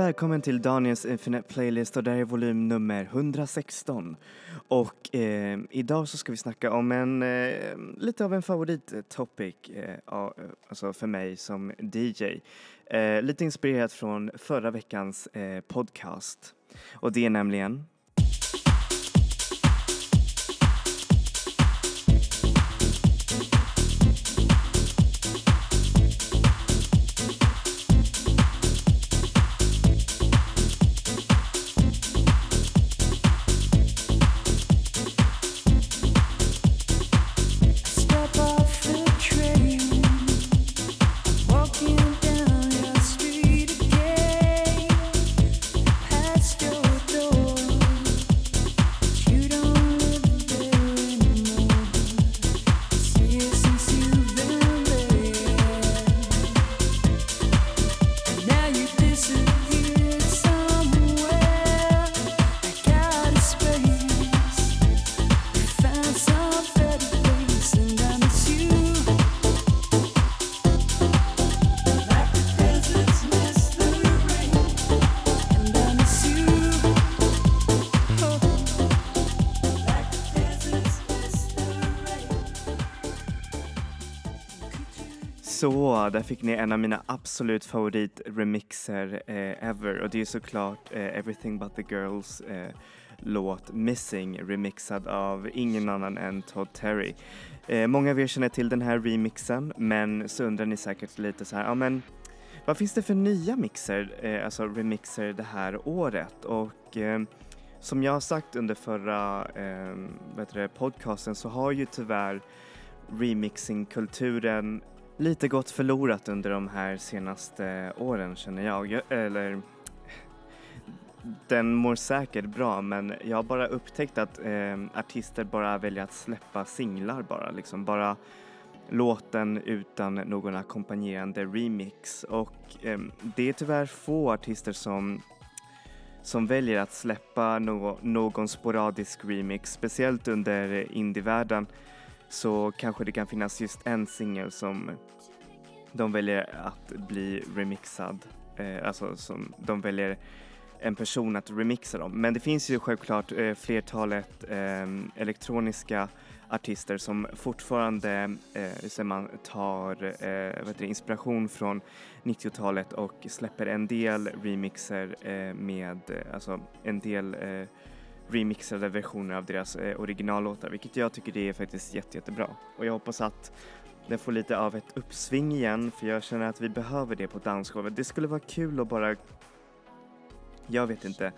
Välkommen till Daniels Infinite Playlist och det här är volym nummer 116. Och eh, idag så ska vi snacka om en, eh, lite av en favorittopic, eh, alltså för mig som DJ. Eh, lite inspirerat från förra veckans eh, podcast. Och det är nämligen Så, där fick ni en av mina absolut favoritremixer eh, ever och det är såklart eh, Everything But The Girls eh, låt Missing remixad av ingen annan än Todd Terry. Eh, många av er känner till den här remixen men så undrar ni säkert lite så här, ja men vad finns det för nya mixer, eh, alltså remixer det här året? Och eh, som jag har sagt under förra eh, vad heter det, podcasten så har ju tyvärr remixing-kulturen lite gått förlorat under de här senaste åren känner jag. jag eller den mår säkert bra men jag har bara upptäckt att eh, artister bara väljer att släppa singlar bara liksom. Bara låten utan någon ackompanjerande remix. Och eh, det är tyvärr få artister som som väljer att släppa no någon sporadisk remix, speciellt under indievärlden så kanske det kan finnas just en singel som de väljer att bli remixad, eh, alltså som de väljer en person att remixa dem. Men det finns ju självklart eh, flertalet eh, elektroniska artister som fortfarande eh, man tar eh, vad heter det, inspiration från 90-talet och släpper en del remixer eh, med, eh, alltså en del eh, remixade versioner av deras eh, originallåtar, vilket jag tycker det är faktiskt jätte, jättebra. Och jag hoppas att den får lite av ett uppsving igen, för jag känner att vi behöver det på dansgolvet. Det skulle vara kul att bara, jag vet inte,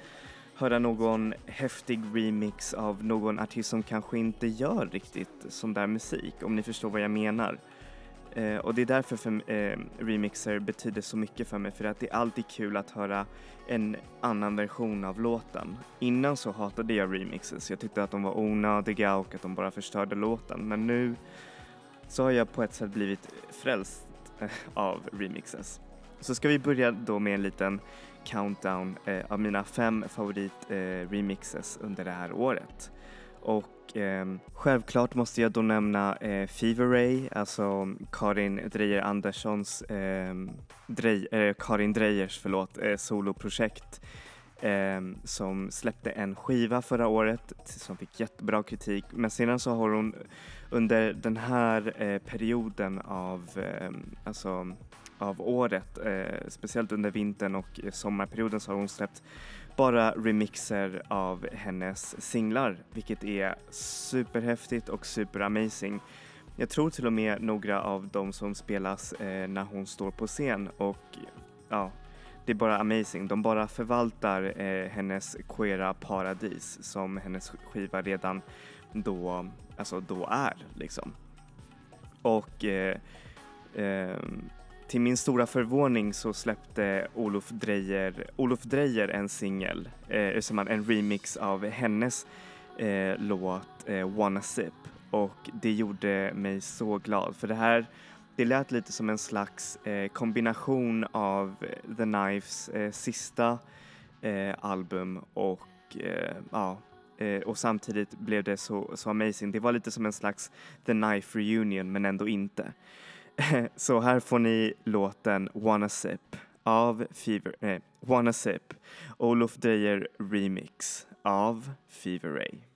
höra någon häftig remix av någon artist som kanske inte gör riktigt sån där musik, om ni förstår vad jag menar. Eh, och det är därför för, eh, remixer betyder så mycket för mig, för att det är alltid kul att höra en annan version av låten. Innan så hatade jag remixes, jag tyckte att de var onödiga och att de bara förstörde låten, men nu så har jag på ett sätt blivit frälst eh, av remixes. Så ska vi börja då med en liten countdown eh, av mina fem favorit eh, remixes under det här året. Och ehm, självklart måste jag då nämna eh, Fever Ray, alltså Karin Drejer Anderssons, eh, Drej, eh, Karin Drejers förlåt, eh, soloprojekt ehm, som släppte en skiva förra året som fick jättebra kritik. Men sedan så har hon under den här eh, perioden av, ehm, alltså, av året, eh, speciellt under vintern och eh, sommarperioden så har hon släppt bara remixer av hennes singlar, vilket är superhäftigt och superamazing. Jag tror till och med några av dem som spelas eh, när hon står på scen och ja, det är bara amazing. De bara förvaltar eh, hennes queera paradis som hennes skiva redan då, alltså då är liksom. Och eh, ehm, till min stora förvåning så släppte Olof Drejer, Olof Drejer en singel, eh, en- remix av hennes eh, låt eh, Wanna Sip och det gjorde mig så glad för det här det lät lite som en slags eh, kombination av eh, The Knifes eh, sista eh, album och eh, ja, eh, och samtidigt blev det så, så amazing. Det var lite som en slags The Knife reunion men ändå inte. Så här får ni låten Wanna Sip av Fever... Nej, Wanna Sip, Olof Dreyer Remix av Fever Ray.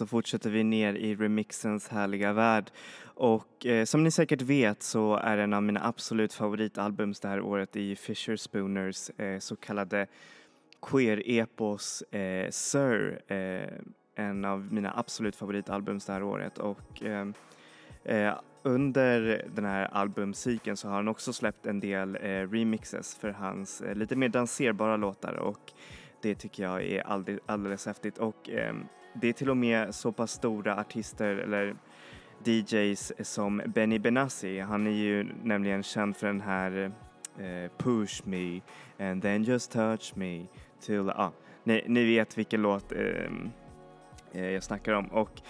så fortsätter vi ner i remixens härliga värld. Och eh, som ni säkert vet så är en av mina absolut favoritalbums det här året i Fisher Spooners eh, så kallade queer-epos eh, Sir. Eh, en av mina absolut favoritalbums det här året. Och, eh, eh, under den här albumcykeln så har han också släppt en del remixes för hans lite mer danserbara låtar och det tycker jag är alldeles, alldeles häftigt. Och, ehm, det är till och med så pass stora artister eller DJs som Benny Benassi. Han är ju nämligen känd för den här eh, Push me and then just touch me till, ah, ni, ni vet vilken låt ehm, eh, jag snackar om och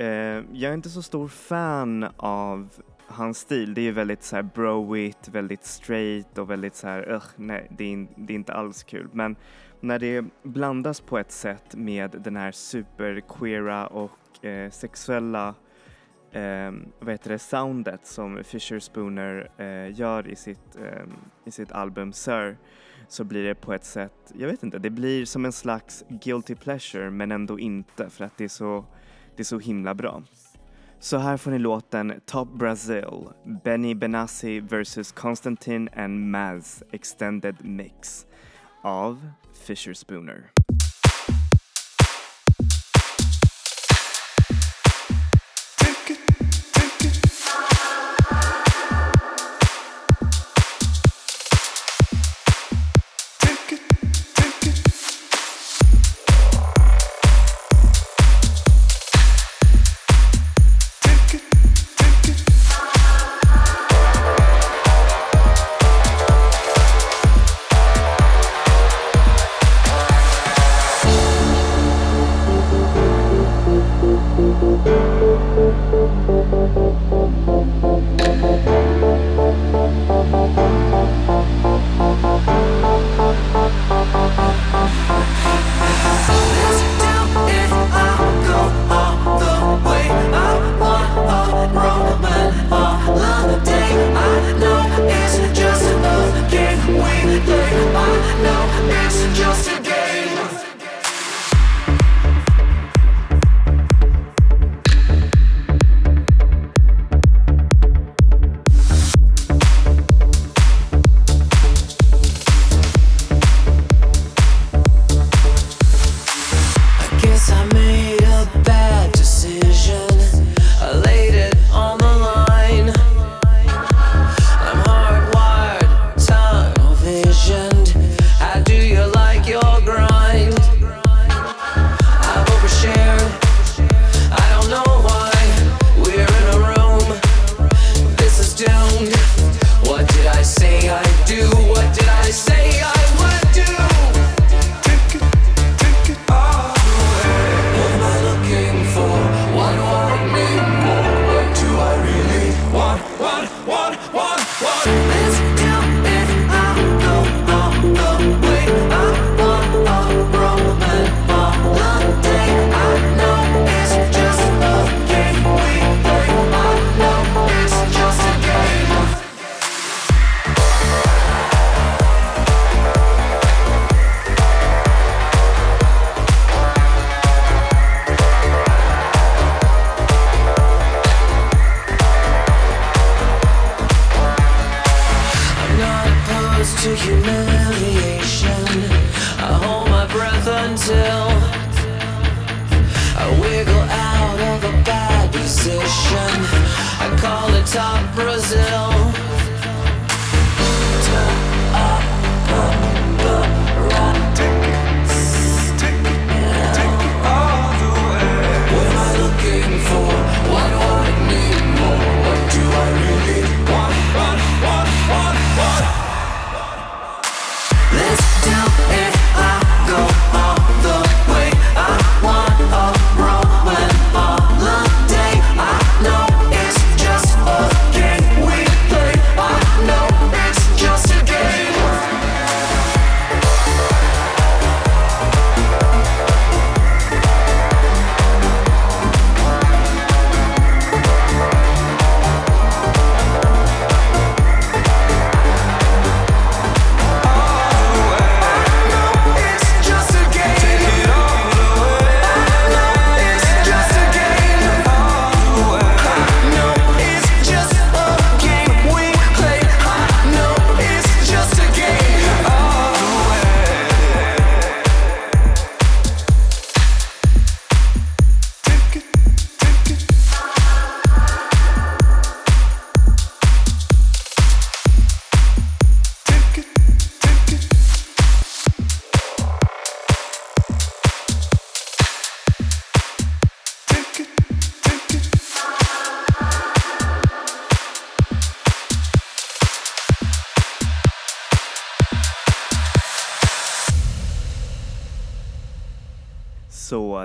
eh, jag är inte så stor fan av hans stil. Det är ju väldigt så här broigt, väldigt straight och väldigt så här, ugh, nej, det är, det är inte alls kul. Men när det blandas på ett sätt med den här superqueera och eh, sexuella eh, vad heter det, soundet som Fisher Spooner eh, gör i sitt, eh, i sitt album Sir så blir det på ett sätt, jag vet inte, det blir som en slags guilty pleasure men ändå inte för att det är så, det är så himla bra. Så här får ni låten Top Brazil, Benny Benassi vs Constantine and Maz Extended Mix av Fisher Spooner.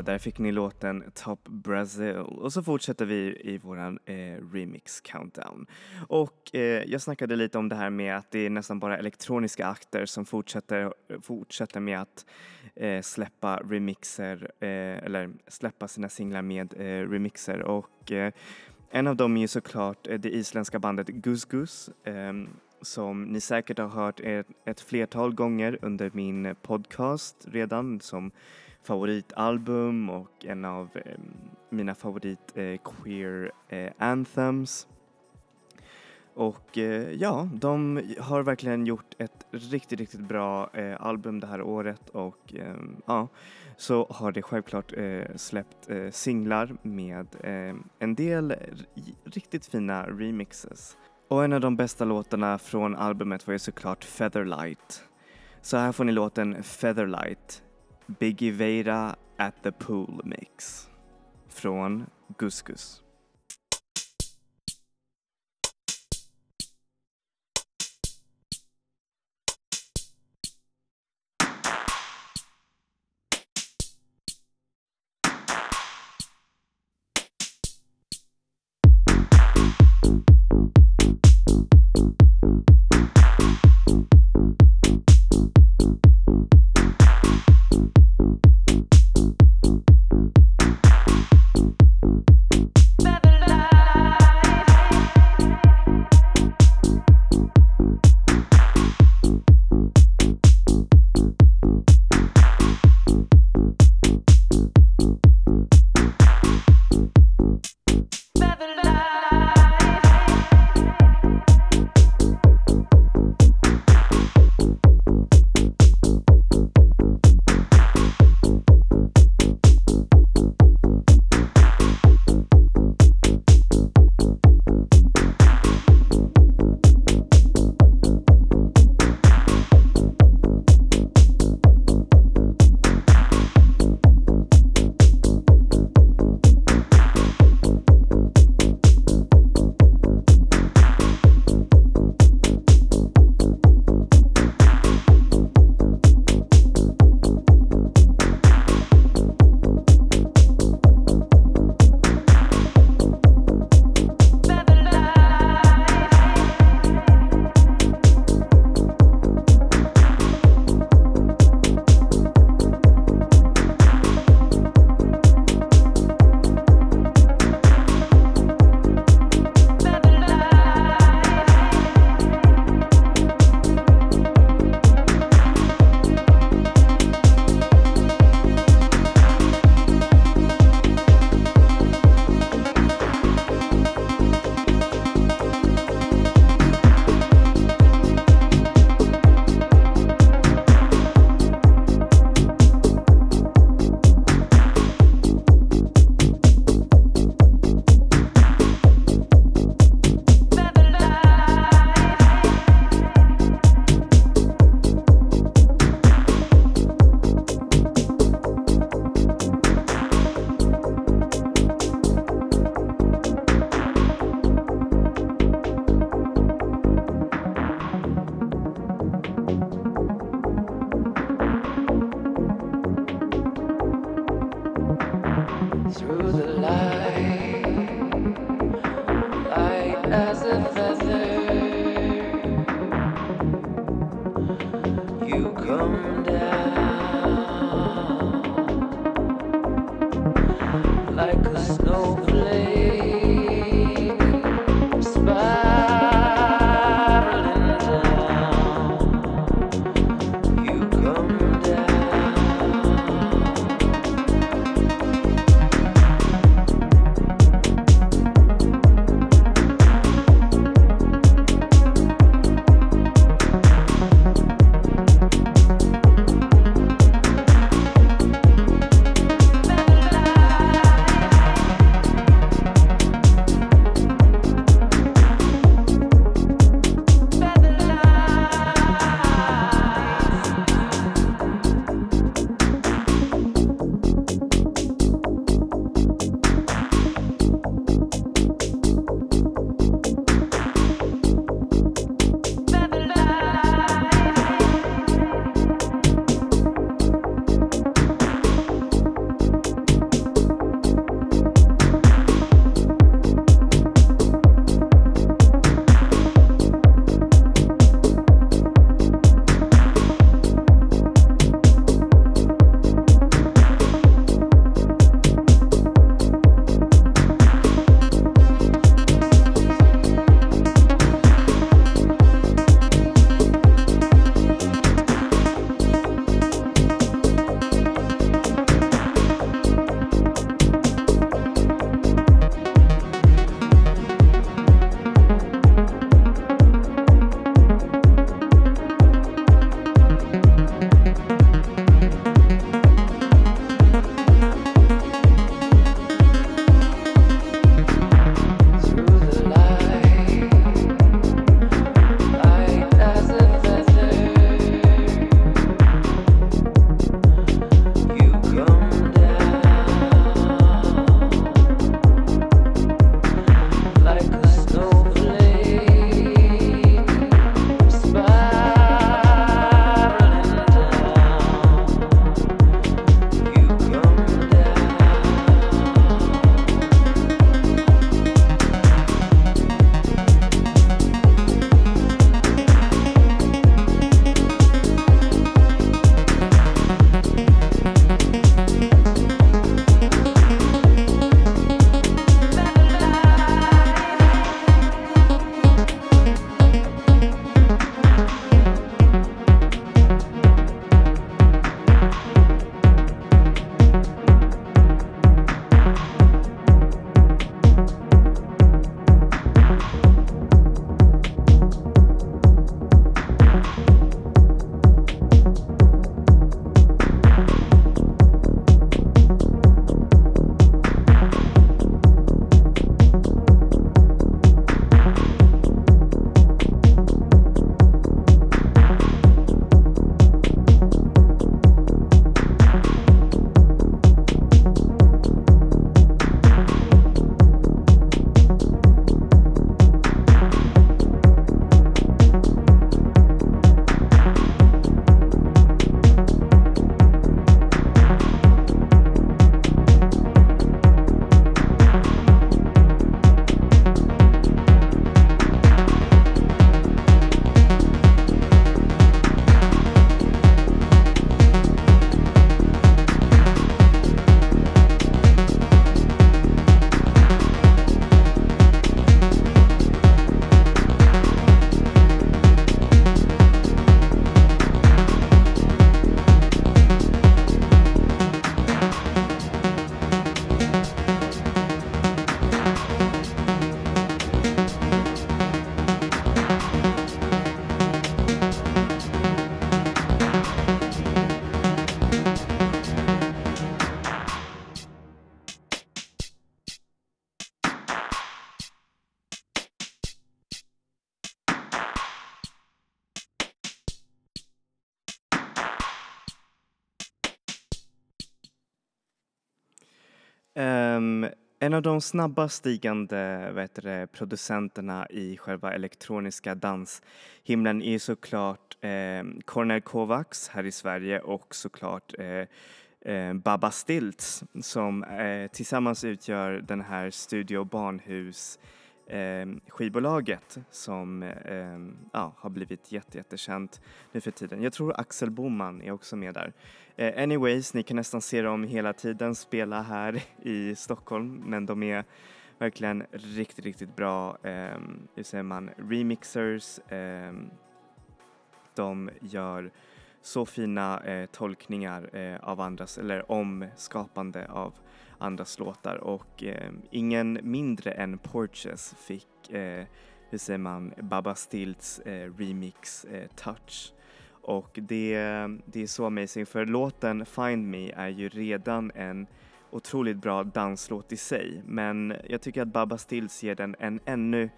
Där fick ni låten Top Brazil och så fortsätter vi i våran eh, remix countdown. Och eh, jag snackade lite om det här med att det är nästan bara elektroniska akter som fortsätter, fortsätter med att eh, släppa remixer eh, eller släppa sina singlar med eh, remixer och eh, en av dem är ju såklart eh, det isländska bandet Gus Gus ehm, som ni säkert har hört ett, ett flertal gånger under min podcast redan som favoritalbum och en av eh, mina favorit eh, queer eh, anthems. Och eh, ja, de har verkligen gjort ett riktigt, riktigt bra eh, album det här året och eh, ja, så har det självklart eh, släppt eh, singlar med eh, en del riktigt fina remixes. Och en av de bästa låtarna från albumet var ju såklart Featherlight. Så här får ni låten Featherlight, Biggie Veira at the Pool Mix från Guskus. Gus. En av de snabbast stigande vet det, producenterna i själva elektroniska danshimlen är såklart eh, Cornel Kovacs här i Sverige och såklart eh, eh, Baba Stilts som eh, tillsammans utgör den här Studio Barnhus eh, skivbolaget som eh, ja, har blivit jätte, jättekänt nu för tiden. Jag tror Axel Boman är också med där. Eh, anyways, ni kan nästan se dem hela tiden spela här i Stockholm men de är verkligen riktigt, riktigt bra, eh, hur säger man, remixers. Eh, de gör så fina eh, tolkningar eh, av andras, eller omskapande av andras låtar och eh, ingen mindre än Porches fick, eh, hur säger man, Baba Stilts eh, remix eh, touch. Och det, det är så amazing för låten Find Me är ju redan en otroligt bra danslåt i sig men jag tycker att Baba Stills ger den en ännu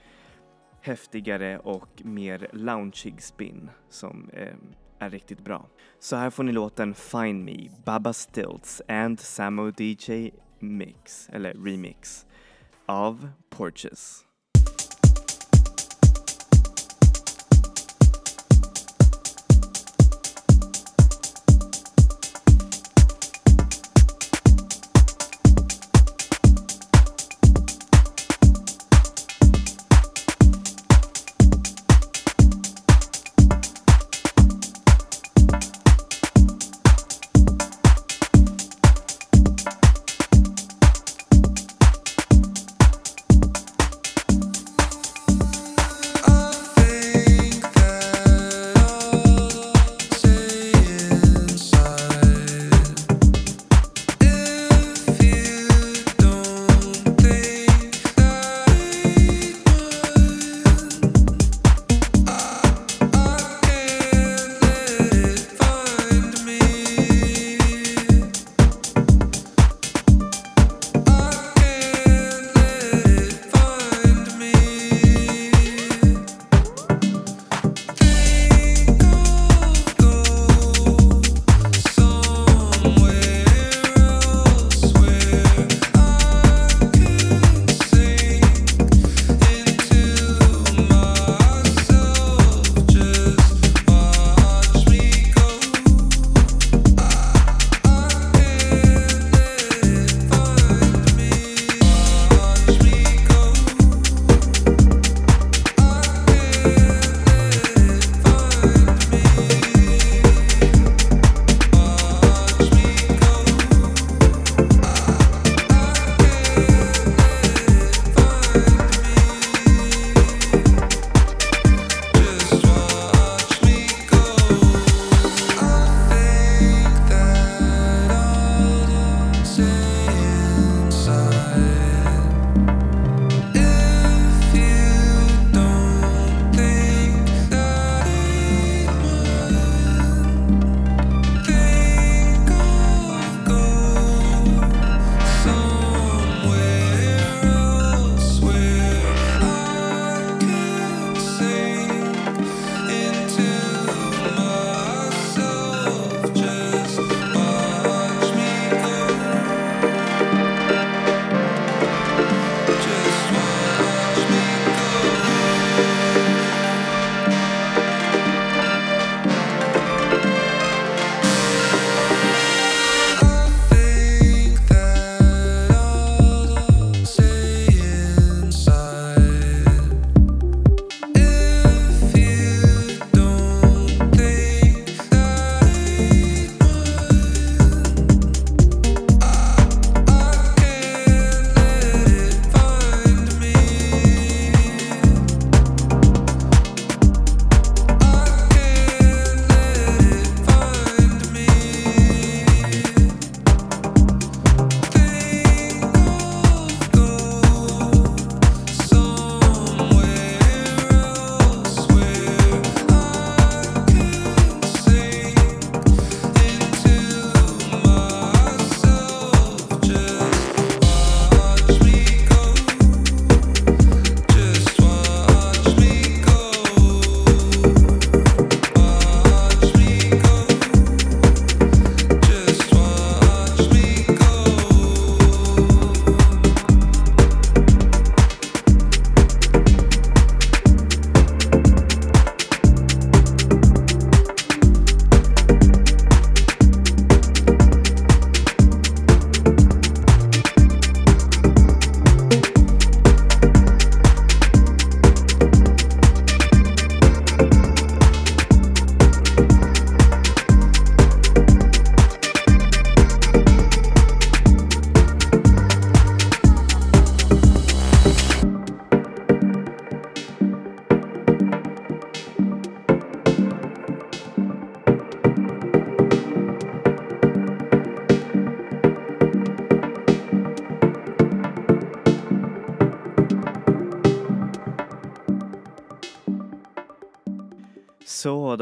häftigare och mer loungeig spin som eh, är riktigt bra. Så här får ni låten Find Me, Baba Stilts and Samo DJ Mix, eller Remix, av Porches.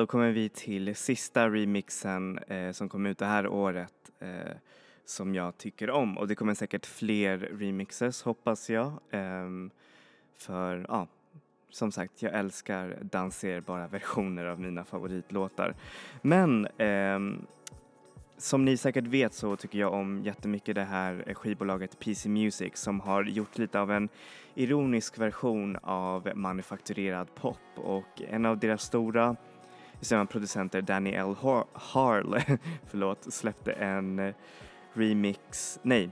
Då kommer vi till sista remixen eh, som kom ut det här året eh, som jag tycker om och det kommer säkert fler remixes hoppas jag. Ehm, för ja, som sagt, jag älskar danserbara versioner av mina favoritlåtar. Men ehm, som ni säkert vet så tycker jag om jättemycket det här eh, skivbolaget PC Music som har gjort lite av en ironisk version av manufakturerad pop och en av deras stora sina producenter, Danny L. Har- Harl, förlåt, släppte en eh, remix, nej,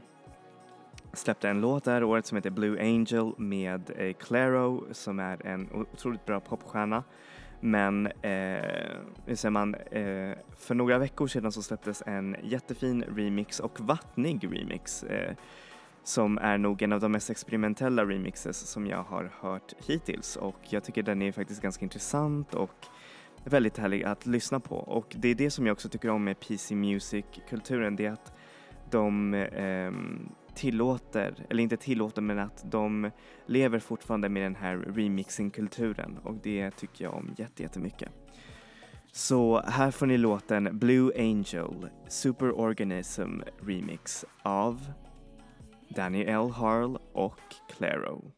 släppte en låt det här året som heter Blue Angel med eh, Claro som är en otroligt bra popstjärna. Men eh, hur säger man, eh, för några veckor sedan så släpptes en jättefin remix och vattnig remix eh, som är nog en av de mest experimentella remixes som jag har hört hittills och jag tycker den är faktiskt ganska intressant och väldigt härlig att lyssna på och det är det som jag också tycker om med PC Music-kulturen, det är att de eh, tillåter, eller inte tillåter men att de lever fortfarande med den här remixing-kulturen och det tycker jag om jättemycket. Så här får ni låten Blue Angel Superorganism Remix av Danny L. Harl och Claro.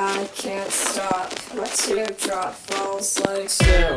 I can't stop. My teardrop falls like snow.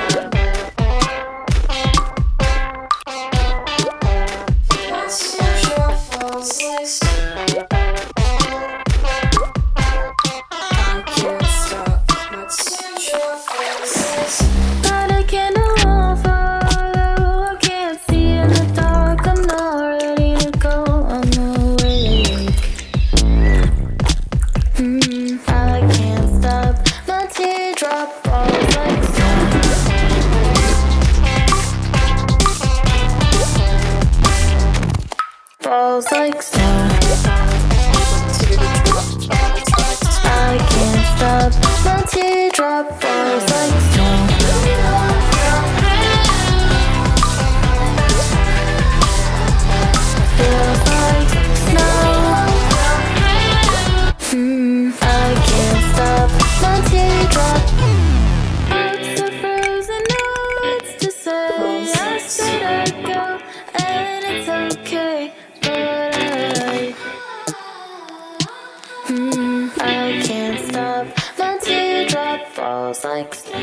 Falls like snow.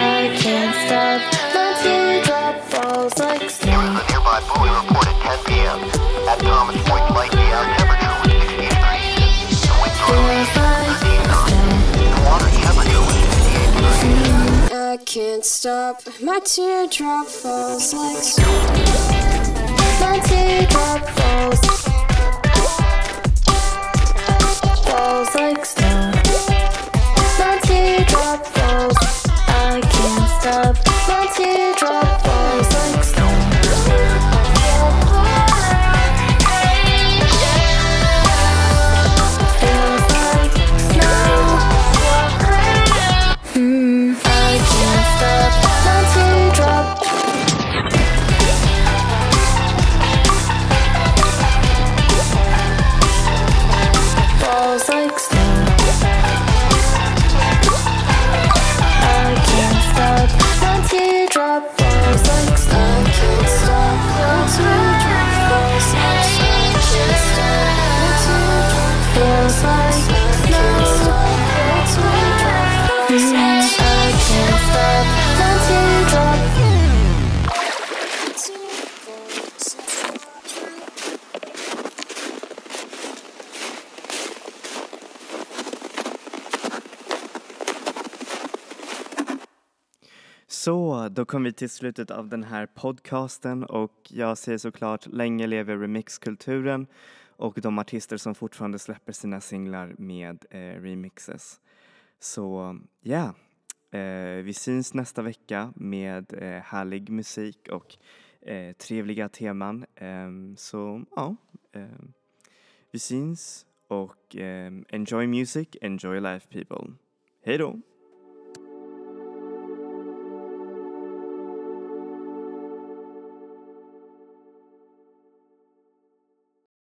I can't stop. My falls like nearby buoy reported 10 p.m. At Thomas Point, light gale temperature was 60 degrees. The wind northerly Feels like 13 knots. The water temperature was 68 degrees. I can't stop. My teardrop falls like snow. My teardrop falls. Falls like snow. My teardrop falls. I can't stop. My teardrop då kom vi till slutet av den här podcasten och jag säger såklart länge lever remixkulturen och de artister som fortfarande släpper sina singlar med eh, remixes. Så ja, eh, vi syns nästa vecka med eh, härlig musik och eh, trevliga teman. Ehm, så ja, ehm, vi syns och ehm, enjoy music, enjoy life people. Hej då!